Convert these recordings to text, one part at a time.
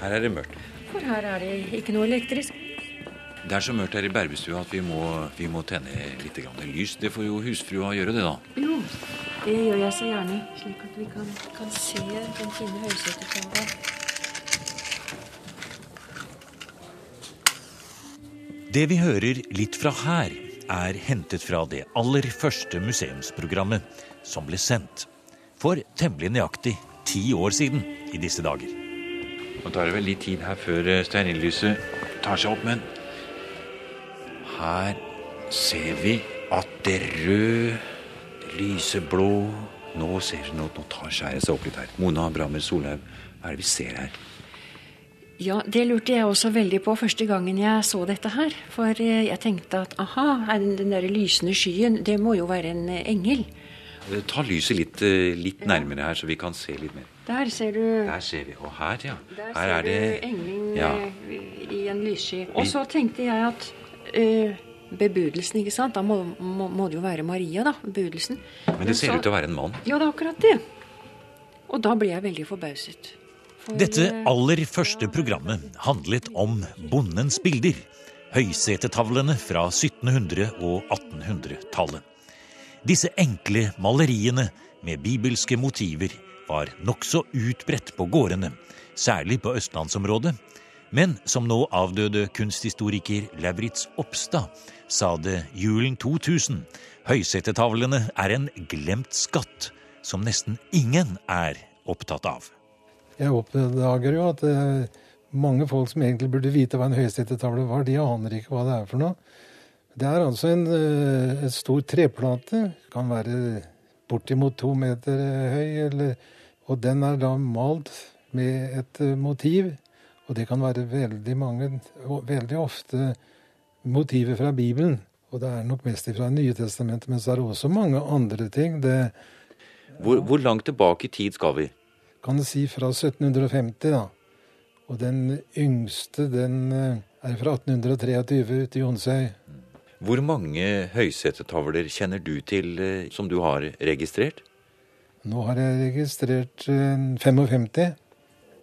Her er det mørkt. For her er det ikke noe elektrisk. Det er så mørkt her i Berbestua at vi må, vi må tenne litt grann lys. Det får jo husfrua gjøre, det da. Jo, det gjør jeg så gjerne, slik at vi kan, kan se den fine høysetertavla. Det vi hører litt fra her, er hentet fra det aller første museumsprogrammet som ble sendt for temmelig nøyaktig ti år siden i disse dager. Nå tar det vel litt tid her før eh, stearinlyset tar seg opp, men her ser vi at det røde, det lyseblå Nå ser vi, nå, nå tar skjæret seg opp litt her. Mona Brammer Solhaug, hva er det vi ser her? Ja, det lurte jeg også veldig på første gangen jeg så dette her. For eh, jeg tenkte at aha, den, der lysende skyen, det må jo være en eh, engel. Ta lyset litt, litt nærmere her, så vi kan se litt mer. Der ser du Der ser vi. Og her, ja. Der Her ser er det du engelen Ja. eh, i en lyssky. Og så tenkte jeg at eh, bebudelsen, ikke sant. Da må, må, må det jo være Maria, da. Bebudelsen. Men det ser ut til å være en mann. Ja, det er akkurat det. Og da ble jeg veldig forbauset. For, Dette eh, aller første programmet handlet om bondens bilder. Høysetetavlene fra 1700- og 1800-tallet. Disse enkle maleriene med bibelske motiver var nokså utbredt på gårdene, særlig på østlandsområdet. Men som nå avdøde kunsthistoriker Lauritz Opstad sa det julen 2000, høysetetavlene er en glemt skatt som nesten ingen er opptatt av. Jeg oppdager jo at er mange folk som egentlig burde vite hva en høysetetavle var, de aner ikke hva det er for noe. Det er altså en, eh, en stor treplate, kan være bortimot to meter høy, eller, og den er da malt med et eh, motiv. Og det kan være veldig mange, veldig ofte motiver fra Bibelen. Og det er nok mest fra Nye testamentet, men så er det også mange andre ting. Det Hvor, hvor langt tilbake i tid skal vi? kan du si fra 1750, da. Og den yngste, den eh, er fra 1823 ute i Jonsøy. Hvor mange høysetetavler kjenner du til eh, som du har registrert? Nå har jeg registrert eh, 55.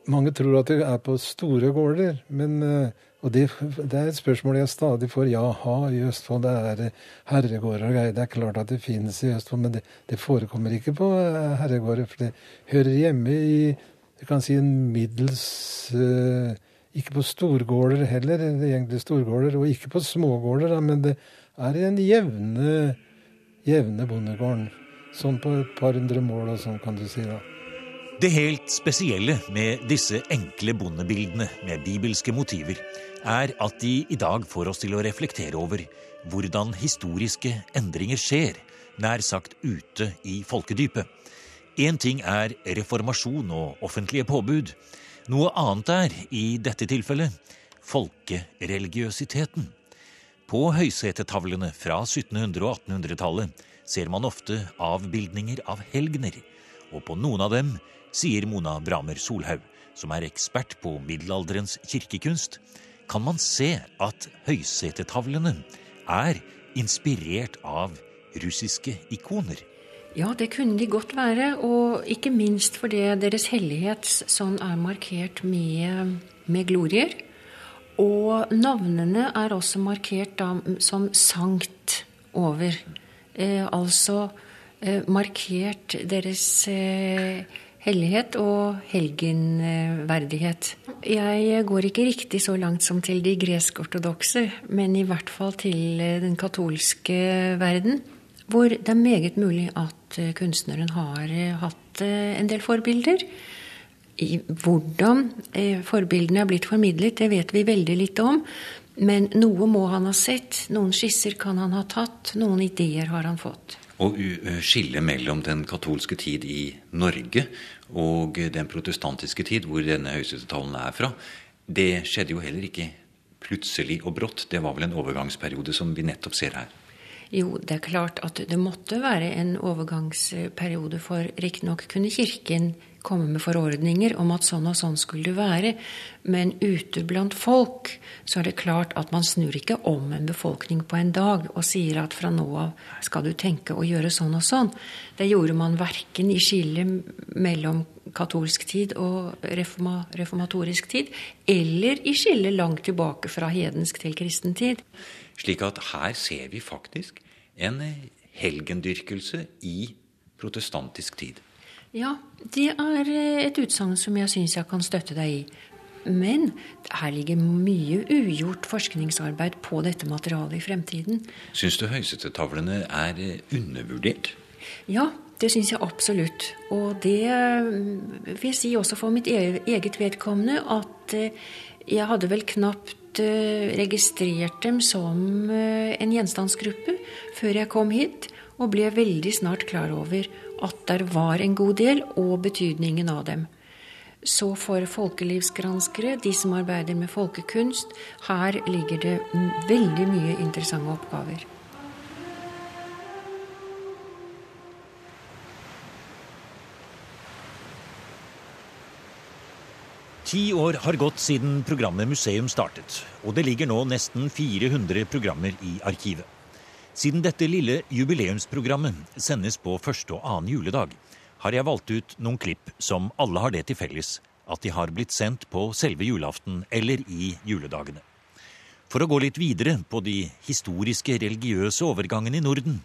Mange tror at det er på store gårder, men eh, og det, det er et spørsmål jeg stadig får. Jaha, i Østfold det er eh, herregårder og greier. Det er klart at det finnes i Østfold, men det, det forekommer ikke på eh, herregårder. For det hører hjemme i du kan si en middels eh, Ikke på storgårder heller, er egentlig storgårder, og ikke på smågårder, da, men det er i den jevne, jevne bondegården. Sånn på et par hundre mål og sånn, kan du si. da. Det helt spesielle med disse enkle bondebildene med bibelske motiver, er at de i dag får oss til å reflektere over hvordan historiske endringer skjer, nær sagt ute i folkedypet. Én ting er reformasjon og offentlige påbud. Noe annet er, i dette tilfellet, folkereligiøsiteten. På høysetetavlene fra 1700- og 1800-tallet ser man ofte avbildninger av helgener, og på noen av dem sier Mona Bramer Solhaug, som er ekspert på middelalderens kirkekunst, kan man se at høysetetavlene er inspirert av russiske ikoner. Ja, det kunne de godt være, og ikke minst fordi deres hellighet sånn er markert med, med glorier. Og navnene er også markert da, som sankt over. Eh, altså eh, markert deres eh, hellighet og helgenverdighet. Jeg går ikke riktig så langt som til de gresk-ortodokse, men i hvert fall til den katolske verden, hvor det er meget mulig at kunstneren har hatt en del forbilder. Hvordan forbildene er blitt formidlet, det vet vi veldig lite om. Men noe må han ha sett, noen skisser kan han ha tatt, noen ideer har han fått. Å skille mellom den katolske tid i Norge og den protestantiske tid, hvor denne høyestetetavlen er fra, det skjedde jo heller ikke plutselig og brått. Det var vel en overgangsperiode som vi nettopp ser her. Jo, det er klart at det måtte være en overgangsperiode, for riktignok kunne Kirken komme med forordninger om at sånn og sånn skulle det være, men ute blant folk så er det klart at man snur ikke om en befolkning på en dag og sier at fra nå av skal du tenke å gjøre sånn og sånn. Det gjorde man verken i skillet mellom katolsk tid og reforma, reformatorisk tid, eller i skillet langt tilbake fra hedensk til kristen tid. Slik at her ser vi faktisk en helgendyrkelse i protestantisk tid. Ja, det er et utsagn som jeg syns jeg kan støtte deg i. Men her ligger mye ugjort forskningsarbeid på dette materialet i fremtiden. Syns du høysettetavlene er undervurdert? Ja, det syns jeg absolutt. Og det mm, vil jeg si også for mitt e-, eget vedkommende at eh, jeg hadde vel knapt eh, registrert dem som eh, en gjenstandsgruppe før jeg kom hit, og ble veldig snart klar over at der var en god del, og betydningen av dem. Så for folkelivsgranskere, de som arbeider med folkekunst, her ligger det veldig mye interessante oppgaver. Ti år har gått siden programmet Museum startet, og det ligger nå nesten 400 programmer i arkivet. Siden dette lille jubileumsprogrammet sendes på første og annen juledag, har jeg valgt ut noen klipp som alle har det til felles at de har blitt sendt på selve julaften eller i juledagene. For å gå litt videre på de historiske religiøse overgangene i Norden,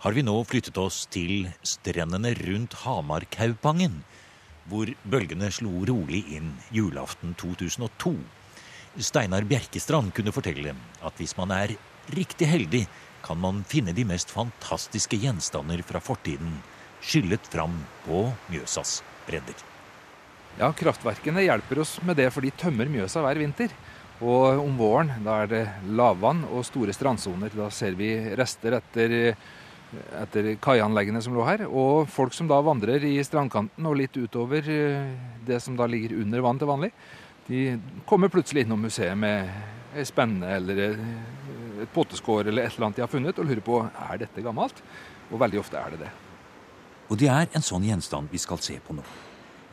har vi nå flyttet oss til strendene rundt Hamarkaupangen, hvor bølgene slo rolig inn julaften 2002. Steinar Bjerkestrand kunne fortelle at hvis man er riktig heldig, kan man finne de mest fantastiske gjenstander fra fortiden skyllet fram på Mjøsas bredder. Ja, Kraftverkene hjelper oss med det, for de tømmer Mjøsa hver vinter. Og om våren da er det lavvann og store strandsoner. Da ser vi rester etter, etter kaianleggene som lå her. Og folk som da vandrer i strandkanten og litt utover eh, det som da ligger under vann til vanlig, de kommer plutselig innom museet med ei spenne eller et potteskår eller et eller annet de har funnet, og lurer på er dette gammelt. Og veldig ofte er det det. Og det er en sånn gjenstand vi skal se på nå.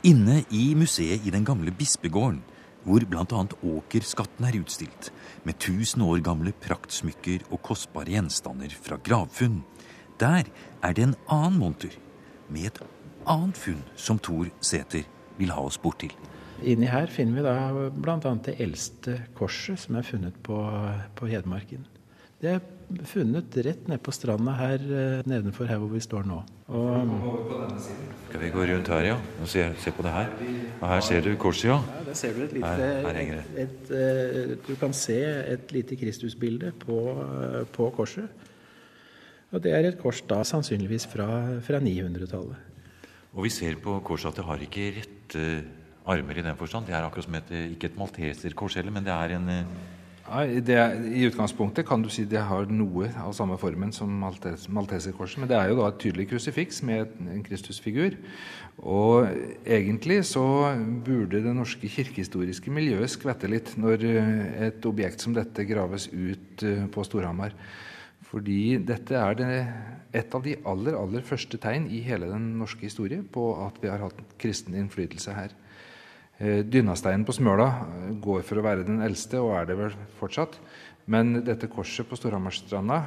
Inne i museet i den gamle bispegården, hvor bl.a. åkerskatten er utstilt, med tusen år gamle praktsmykker og kostbare gjenstander fra gravfunn, der er det en annen monter med et annet funn som Thor Sæter vil ha oss bort til. Inni her finner vi da bl.a. det eldste korset som er funnet på, på Hedmarken. Det er funnet rett nede på stranda her eh, nedenfor her hvor vi står nå. Og, Skal vi gå rundt her, ja? Og se, se, på det her. Og her ser du korset, ja. ja der ser du et lite, her, her henger det. Et, et, eh, du kan se et lite Kristusbilde på, på, korset. Og det er et kors da sannsynligvis fra, fra 900-tallet. Og vi ser på korset at det har ikke rette armer i den forstand. Det er akkurat som et, ikke et malteserkors heller, men det er en Det, I utgangspunktet kan du si det har noe av samme formen som malteserkorset. Men det er jo da et tydelig krusifiks med en Kristusfigur. Og egentlig så burde det norske kirkehistoriske miljøet skvette litt når eh, et objekt som dette graves ut eh, på Storhamar. Fordi dette er det, et av de aller, aller første tegn i hele den norske historie på at vi har hatt kristen innflytelse her. Eh, Dynasteinen på Smøla eh, går for å være den eldste, og er det vel fortsatt. Men dette korset på Storhamarstranda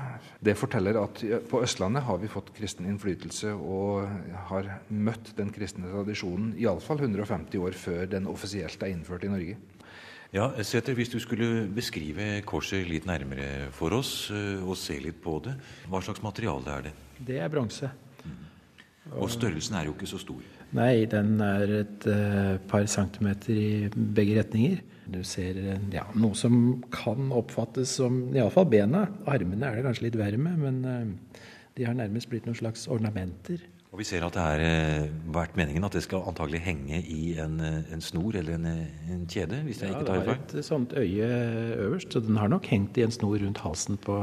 det forteller at på Østlandet har vi fått kristen innflytelse og har møtt den kristne tradisjonen iallfall 150 år før den offisielt er innført i Norge. Ja, Sæther, Hvis du skulle beskrive korset litt nærmere for oss eh, og se litt på det, hva slags materiale er det? Det er bronse. Og størrelsen er jo ikke så stor? Nei, den er et uh, par centimeter i begge retninger. Du ser ja, noe som kan oppfattes som iallfall bena. Armene er det kanskje litt verre med, men uh, de har nærmest blitt noen slags ornamenter. Og Vi ser at det har eh, vært meningen at det skal antagelig henge i en, eh, en snor eller en, eh, en, kjede? hvis jeg ja, ikke tar feil. Det er et sånt øye øverst, så den har nok hengt i en snor rundt halsen på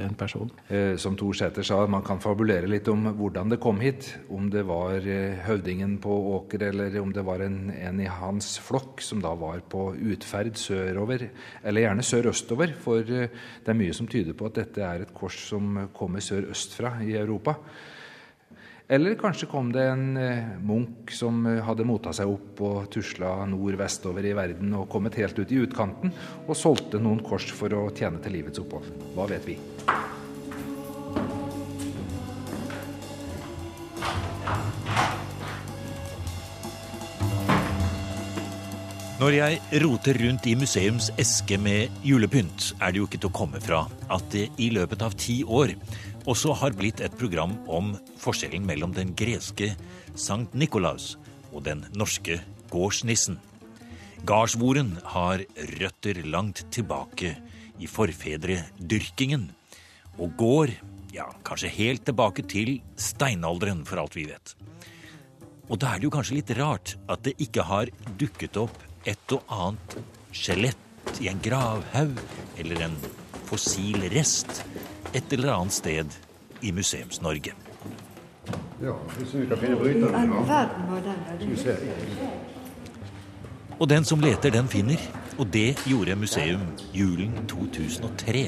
en person. Eh, som Tor Sæter sa, man kan fabulere litt om hvordan det kom hit. Om det var høvdingen på Åker, eller om det var en, en i hans flokk som da var på utferd sørover, eller gjerne sørøstover. For det er mye som tyder på at dette er et kors som kommer sørøstfra i Europa. Eller kanskje kom det en eh, munk som eh, hadde mota seg opp og tusla nord-vestover i verden og kommet helt ut i utkanten og solgte noen kors for å tjene til livets opphold. Hva vet vi? Når jeg roter rundt i museums eske med julepynt, er det jo ikke til å komme fra at det i løpet av ti år også har blitt et program om forskjellen mellom den greske Sankt Nikolaus og den norske gårdsnissen. Gardsvoren har røtter langt tilbake i forfedredyrkingen, og går ja, kanskje helt tilbake til steinalderen, for alt vi vet. Og da er det jo kanskje litt rart at det ikke har dukket opp et og annet skjelett i en gravhaug eller en fossil rest et eller annet sted i Museums-Norge. Ja, hvis vi kan finne bryteren. Og den som leter, den finner. Og det gjorde museum julen 2003,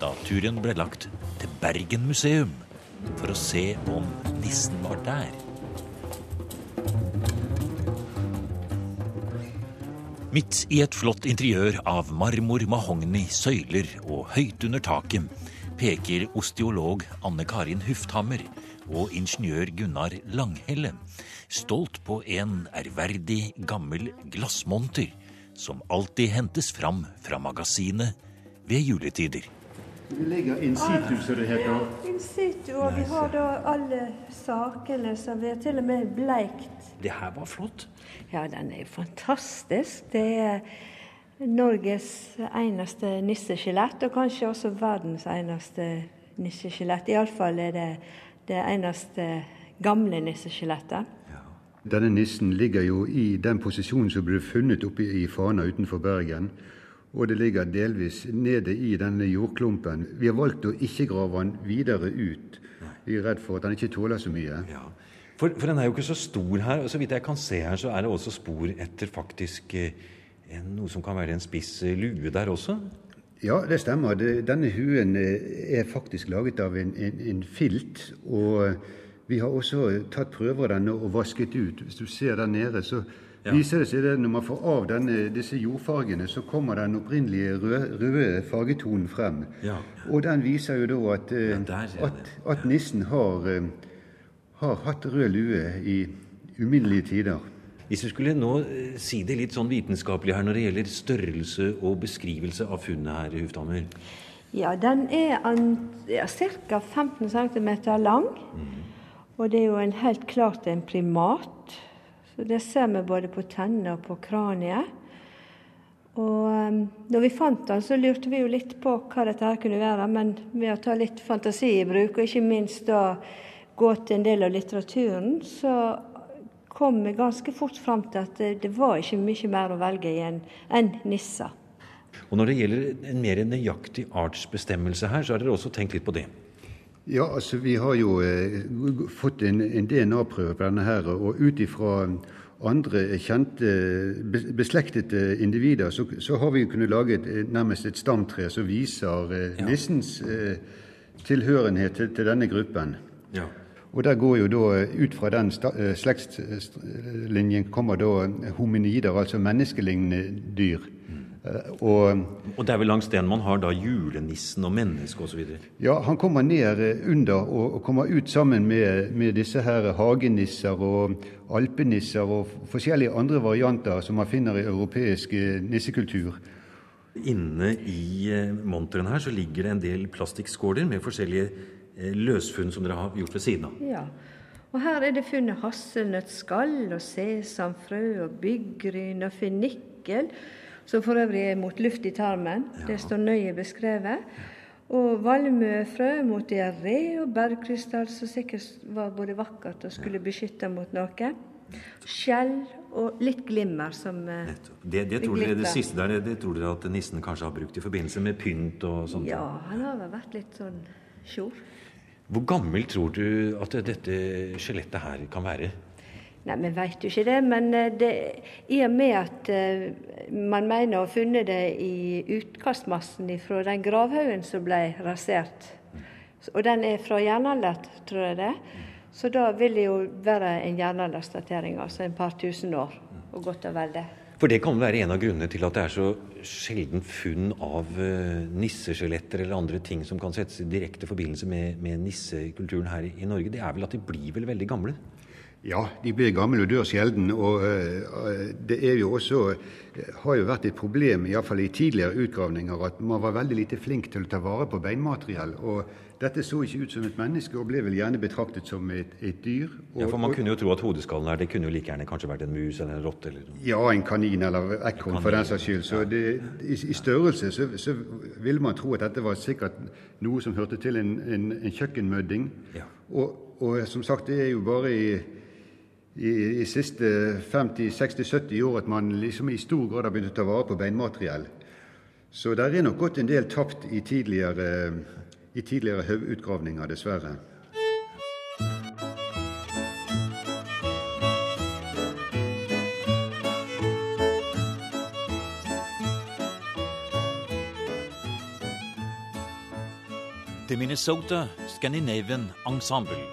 da turen ble lagt til Bergen museum for å se om nissen var der. Midt i et flott interiør av marmor, mahogni, søyler og høyt under taket peker osteolog Anne Karin Hufthammer og ingeniør Gunnar Langhelle stolt på en ærverdig, gammel glassmonter som alltid hentes fram fra magasinet ved juletider. Vi legger in situ, som det heter. In situ, og vi har da alle sakene, som vi har til og med bleikt. Det her var flott. Ja, den er fantastisk. Det er Norges eneste nisseskjelett, og kanskje også verdens eneste nisseskjelett. Iallfall er det det eneste gamle nisseskjelettet. Denne nissen ligger jo i den posisjonen som ble funnet oppe i Fana utenfor Bergen. Og det ligger delvis nede i denne jordklumpen. Vi har valgt å ikke grave den videre ut. Vi er redd for at den ikke tåler så mye. Ja. For, for, den er jo ikke så stor her. og Så vidt jeg kan se her, så er det også spor etter faktisk eh, noe som kan være en spiss eh, lue der også? Ja, det stemmer. Denne huen eh, er faktisk laget av en, en, en, filt. Og vi har også tatt prøver av denne og vasket ut. Hvis du ser der nede, så ja. viser det seg at når man får av denne, disse jordfargene, så kommer den opprinnelige røde, røde fargetonen frem. Ja. Og den viser jo da at, at, at nissen har har hatt rød lue i uminnelige tider. Hvis vi skulle nå eh, si det litt sånn vitenskapelig her når det gjelder størrelse og beskrivelse av funnet her, i Hufthammer. Ja, den er ja, ca. 15 cm lang. Mm. Og det er jo en, helt klart en primat. Så Det ser vi både på tennene og på kraniet. Og um, når vi fant den, så lurte vi jo litt på hva dette her kunne være. Men ved å ta litt fantasi i bruk, og ikke minst da gå til en del av litteraturen, så kom vi ganske fort fram til at det var ikke mye mer å velge i enn Nissa. Og Når det gjelder en mer nøyaktig artsbestemmelse her, så har dere også tenkt litt på det? Ja, altså vi har jo eh, fått en, en DNA-prøve på denne her, og ut ifra andre kjente, beslektede individer, så, så, har vi kunnet lage et, nærmest et stamtre som viser eh, ja. nissens eh, tilhørenhet til, til, denne gruppen. Ja. Og der går jo da Ut fra den eh, slektslinjen kommer da hominider, altså menneskelignende dyr. Eh, og, og, det er vel langs den man har da julenissen og mennesket osv.? Ja, han kommer ned eh, under og, og kommer ut sammen med, med, disse her hagenisser og alpenisser og forskjellige andre varianter som man finner i europeisk nissekultur. Inne i monteren her så ligger det en del plastikkskåler med forskjellige Eh, løsfunn som dere har gjort ved siden av. Ja. Og her er det funnet hasselnøttskall og sesamfrø og byggryn og fennikel, som for øvrig er mot luft i tarmen. Ja. Det står nøye beskrevet. Og valmuefrø mot diaré og bergkrystall, som sikkert var både vakkert og skulle beskytte mot noe. Skjell og litt glimmer som eh, det, det, tror dere, det siste der det tror dere at nissen kanskje har brukt i forbindelse med pynt og sånt? Ja, han har vel vært litt sånn sjor. Hvor gammel tror du at dette skjelettet her kan være? Nei, Vi vet jo ikke det, men eh, det, i og med at uh, man mener å ha funnet det i utkastmassen fra den gravhaugen som ble rasert, og den er fra jernalderen, tror jeg det, så da vil det jo være en jernalderstatering, altså en par tusen år, og godt og vel det. For det kan være en av grunnene til at det er så sjelden funn av uh, nisseskjeletter eller andre ting som kan settes i direkte forbindelse med, med nissekulturen her i, Norge. Det er vel at de blir vel veldig gamle? Ja, de blir gamle og dør sjelden. Og uh, det er jo også har jo vært et problem, iallfall i tidligere utgravninger, at man var veldig lite flink til å ta vare på beinmateriell. Og dette så ikke ut som et menneske, og ble vel gjerne betraktet som et, et dyr. Og, ja, For man kunne jo tro at hodeskallen her det kunne jo like gjerne kanskje vært en mus eller en rotte? Ja, en kanin eller ekorn for den saks skyld. Så det, i, i, størrelse så, så, ville man tro at dette var sikkert noe som hørte til en, en, en kjøkkenmødding. Ja. Og, og som sagt, det er jo bare i i, i siste 50-60-70 år at man liksom i stor grad har begynt å ta vare på beinmateriell. Så det er nok gått en del tapt i tidligere, i tidligere haugutgravninger, dessverre. The Minnesota Scandinavian Ensemble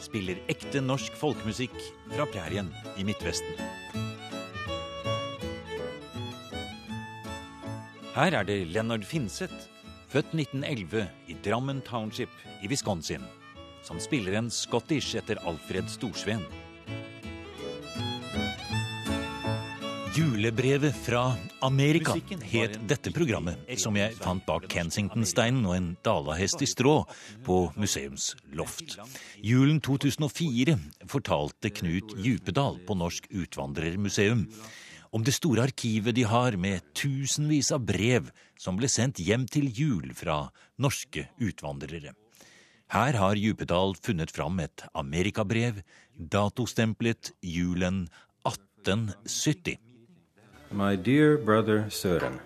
spiller ekte norsk folkemusikk fra prærien i Midtvesten. Her er det Leonard Finseth, født 1911 i Drammen Township i Wisconsin, som spiller en scottish etter Alfred Storsveen. Julebrevet fra Amerika het dette programmet, som jeg fant bak Kensington-steinen og en dalahest i strå på museumsloft. Julen 2004 fortalte Knut Djupedal på Norsk Utvandrermuseum om det store arkivet de har med tusenvis av brev som ble sendt hjem til jul fra norske utvandrere. Her har Djupedal funnet fram et amerikabrev, datostemplet julen 1870. My dear brother Søren.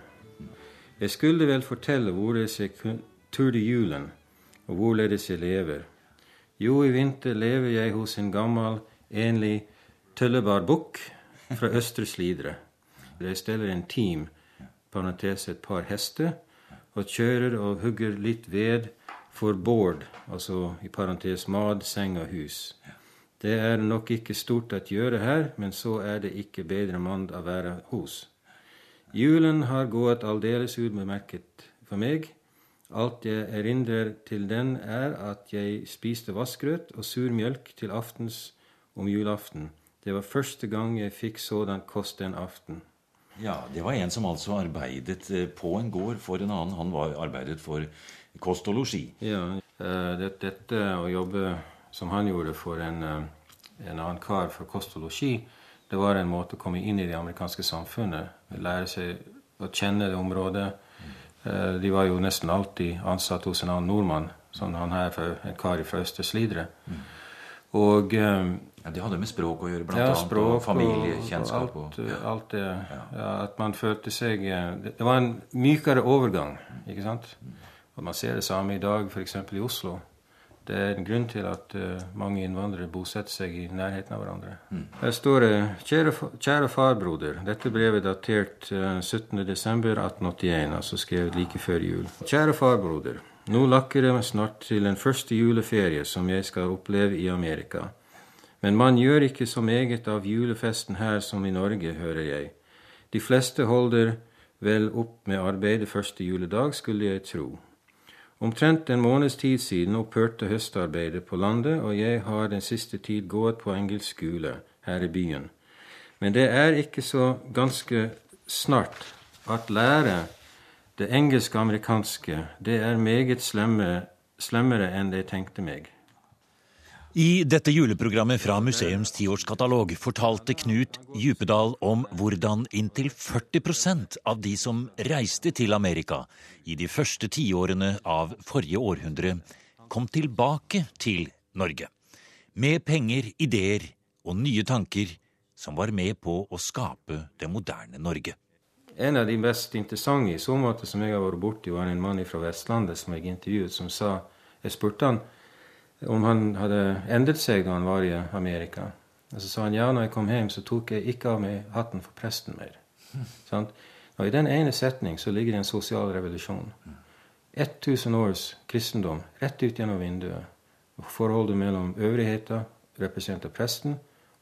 Jeg skulle vel fortelle hvorledes jeg turde julen, og hvorledes jeg lever. Jo, i vinter lever jeg hos en gammel, enlig tøllebar bukk fra Østre Slidre. De steller en team, parentes et par hester, og kjører og hugger litt ved for bård, altså i parentes mat, seng og hus. Det er nok ikke stort å gjøre her, men så er det ikke bedre mann å være hos. Julen har gått aldeles utmerket for meg. Alt jeg erindrer til den, er at jeg spiste vassgrøt og sur mjølk til aftens om julaften. Det var første gang jeg fikk sådan kost den aften. Ja, Det var en som altså arbeidet eh, på en gård for en annen. Han var arbeidet for kost og losji. Ja, det, dette å jobbe som han gjorde for en, eh, en annen kar for kost og losji, det var en måte å komme inn i det amerikanske samfunnet. Lære seg å kjenne det området. Eh, de var jo nesten alltid ansatt hos en annen nordmann, som han her, en kar fra Østre Slidre. Mm. Og eh, ja, Det hadde med språk å gjøre, blant ja, annet, og familiekjennskap. Og, alt, og, alt det. Ja. at man følte seg Det var en mykere overgang, ikke sant? Og man ser det samme i dag, f.eks. i Oslo. Det er en grunn til at uh, mange innvandrere bosetter seg i nærheten av hverandre. Mm. Her står det kjære, kjære farbroder. Dette brevet datert uh, 17.12.1881, altså skrevet like før jul. Kjære farbroder. Nå lakker det snart til den første juleferie som jeg skal oppleve i Amerika. Men man gjør ikke så meget av julefesten her som i Norge, hører jeg. De fleste holder vel opp med arbeidet første juledag, skulle jeg tro. Omtrent en måneds tid siden opphørte høstarbeidet på landet, og jeg har den siste tid gått på engelsk skole her i byen. Men det er ikke så ganske snart at lære det engelsk-amerikanske, det er meget slemmere, slemmere enn jeg tenkte meg. I dette juleprogrammet fra museums tiårskatalog fortalte Knut Djupedal om hvordan inntil 40% av de som reiste til Amerika i de første tiårene av forrige århundre, kom tilbake til Norge. Med penger, ideer og nye tanker som var med på å skape det moderne Norge. En av de mest interessante i så måte som jeg har vært borti, var en mann fra Vestlandet som jeg intervjuet, som sa Jeg spurte han om han hadde endret seg da han var i Amerika. Og så sa han ja, når jeg kom hjem, så tok jeg ikke av meg hatten for presten mer. Mm. Og I den ene setning så ligger det en sosial revolusjon. 1000 års kristendom rett ut gjennom vinduet. Og Forholdet mellom øvrigheta, representert av presten,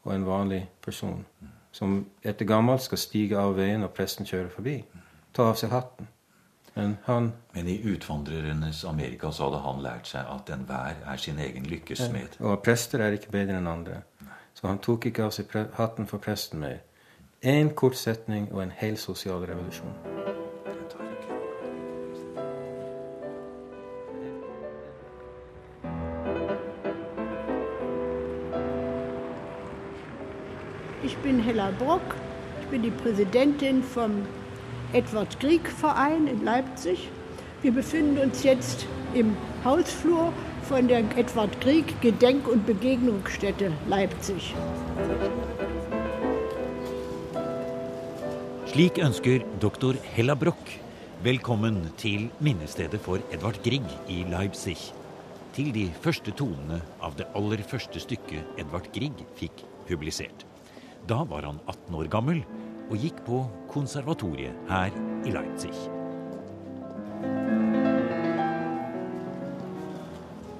og en vanlig person. Som etter gammelt skal stige av veien når presten kjører forbi. Ta av seg hatten. Men, han, Men i utvandrernes Amerika så hadde han lært seg at enhver er sin egen lykkesmed. Og prester er ikke bedre enn andre. Så han tok ikke av seg hatten for presten mer. Én kort setning og en hel sosial revolusjon. Ich bin Hella Brock. Ich bin die Präsidentin vom Edward Grieg Verein in Leipzig. Wir befinden uns jetzt im Hausflur von der Edward Grieg Gedenk- und Begegnungsstätte Leipzig. Slik ønsker doktor Hella Broch velkommen til minnestedet for Edvard Grieg i Leipzig. Til de første tonene av det aller første stykket Edvard Grieg fikk publisert. Da var han 18 år gammel og gikk på konservatoriet her i Leipzig.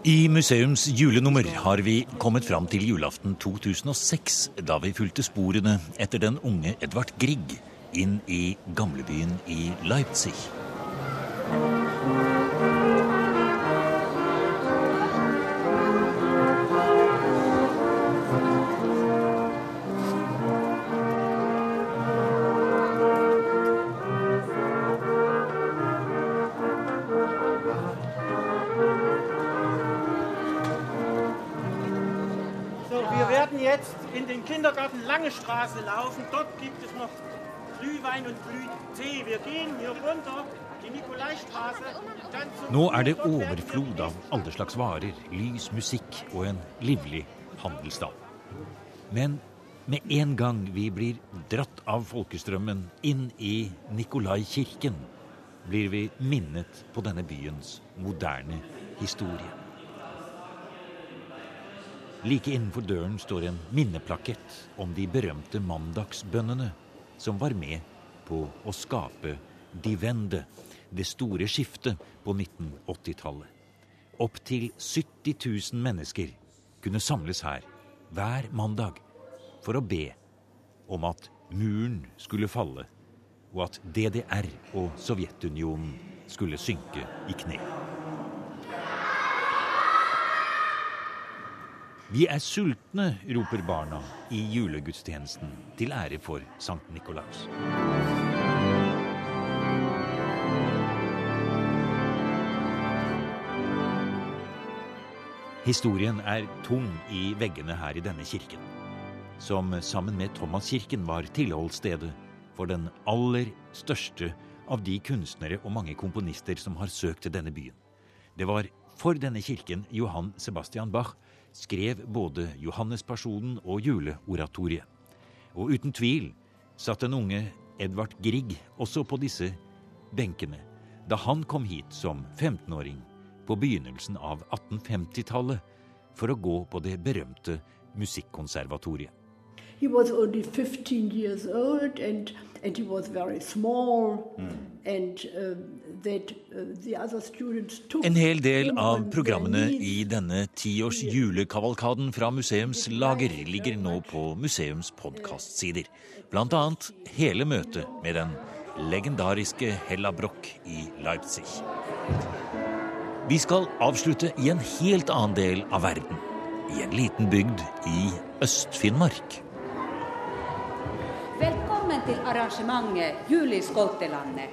I museums julenummer har vi kommet fram til julaften 2006, da vi fulgte sporene etter den unge Edvard Grieg inn i gamlebyen i Leipzig. So, wir werden jetzt in den Kindergarten Lange Straße laufen. Dort gibt es noch Glühwein und Glühtee. Wir gehen hier runter, Nå er det overflod av alle slags varer, lys, musikk og en livlig handelsdag. Men med en gang vi blir dratt av folkestrømmen inn i Nikolaikirken, blir vi minnet på denne byens moderne historie. Like innenfor døren står en minneplakett om de berømte mandagsbønnene som var med på å skape Die Wende, det store skiftet på 1980-tallet. Opptil 70 000 mennesker kunne samles her hver mandag for å be om at muren skulle falle, og at DDR og Sovjetunionen skulle synke i kne. Vi er sultne, roper barna i julegudstjenesten til ære for Sankt Nikolaus. Historien er tung i veggene her i denne kirken, som sammen med Thomaskirken var tilholdsstedet for den aller største av de kunstnere og mange komponister som har søkt til denne byen. Det var for denne kirken Johan Sebastian Bach skrev både Johannespasjonen og juleoratoriet. Og uten tvil satt den unge Edvard Grieg også på disse benkene da han kom hit som 15-åring på begynnelsen av 1850-tallet for å gå på det berømte musikkonservatoriet. He was only 15 years old and, and he was very small. And um, uh, En hel del av programmene i denne tiårs julekavalkaden fra museums lager ligger nå på museums podkastsider. Blant annet hele møtet med den legendariske Hella Broch i Leipzig. Vi skal avslutte i en helt annen del av verden. I en liten bygd i Øst-Finnmark. Velkommen til arrangementet Juliskolttelanne.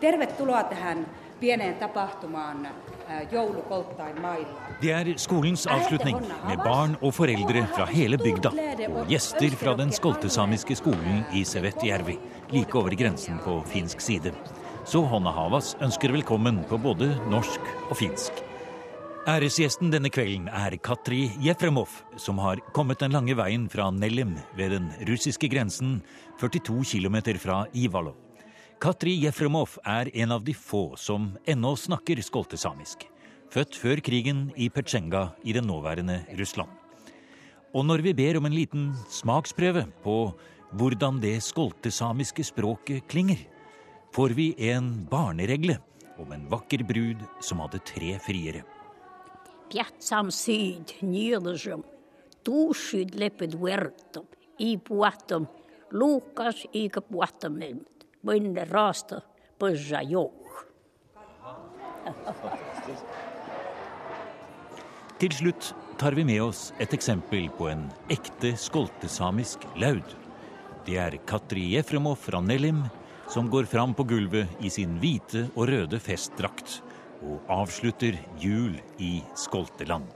Tervetuloa tähän pieneen tapahtumaan äh, joulukolttain mailla. Det er skolens avslutning med barn og foreldre fra hele bygda og gjester fra den skoltesamiske skolen i Sevetjärvi, like over grensen på finsk side. Så Honna Havas ønsker velkommen på både norsk og finsk. Æresgjesten denne kvelden er Katri Jefremov, som har kommet den lange veien fra Nelim ved den russiske grensen, 42 km fra Ivalo. Katri Jefremov er en av de få som ennå snakker skoltesamisk. Født før krigen i Petsjenga i det nåværende Russland. Og når vi ber om en liten smaksprøve på hvordan det skoltesamiske språket klinger, får vi en barneregle om en vakker brud som hadde tre friere. Piazzam syd, nyrdesum, tuusid lepet vertom, i puatom, lukas iga puatom mõnne raasta põža jook. Til slutt tar vi med oss et eksempel på en ekte skoltesamisk laud. Det er Katri Jefremov fra Nellim som går fram på gulvet i sin hvite og røde festdrakt og avslutter jul i Skolteland.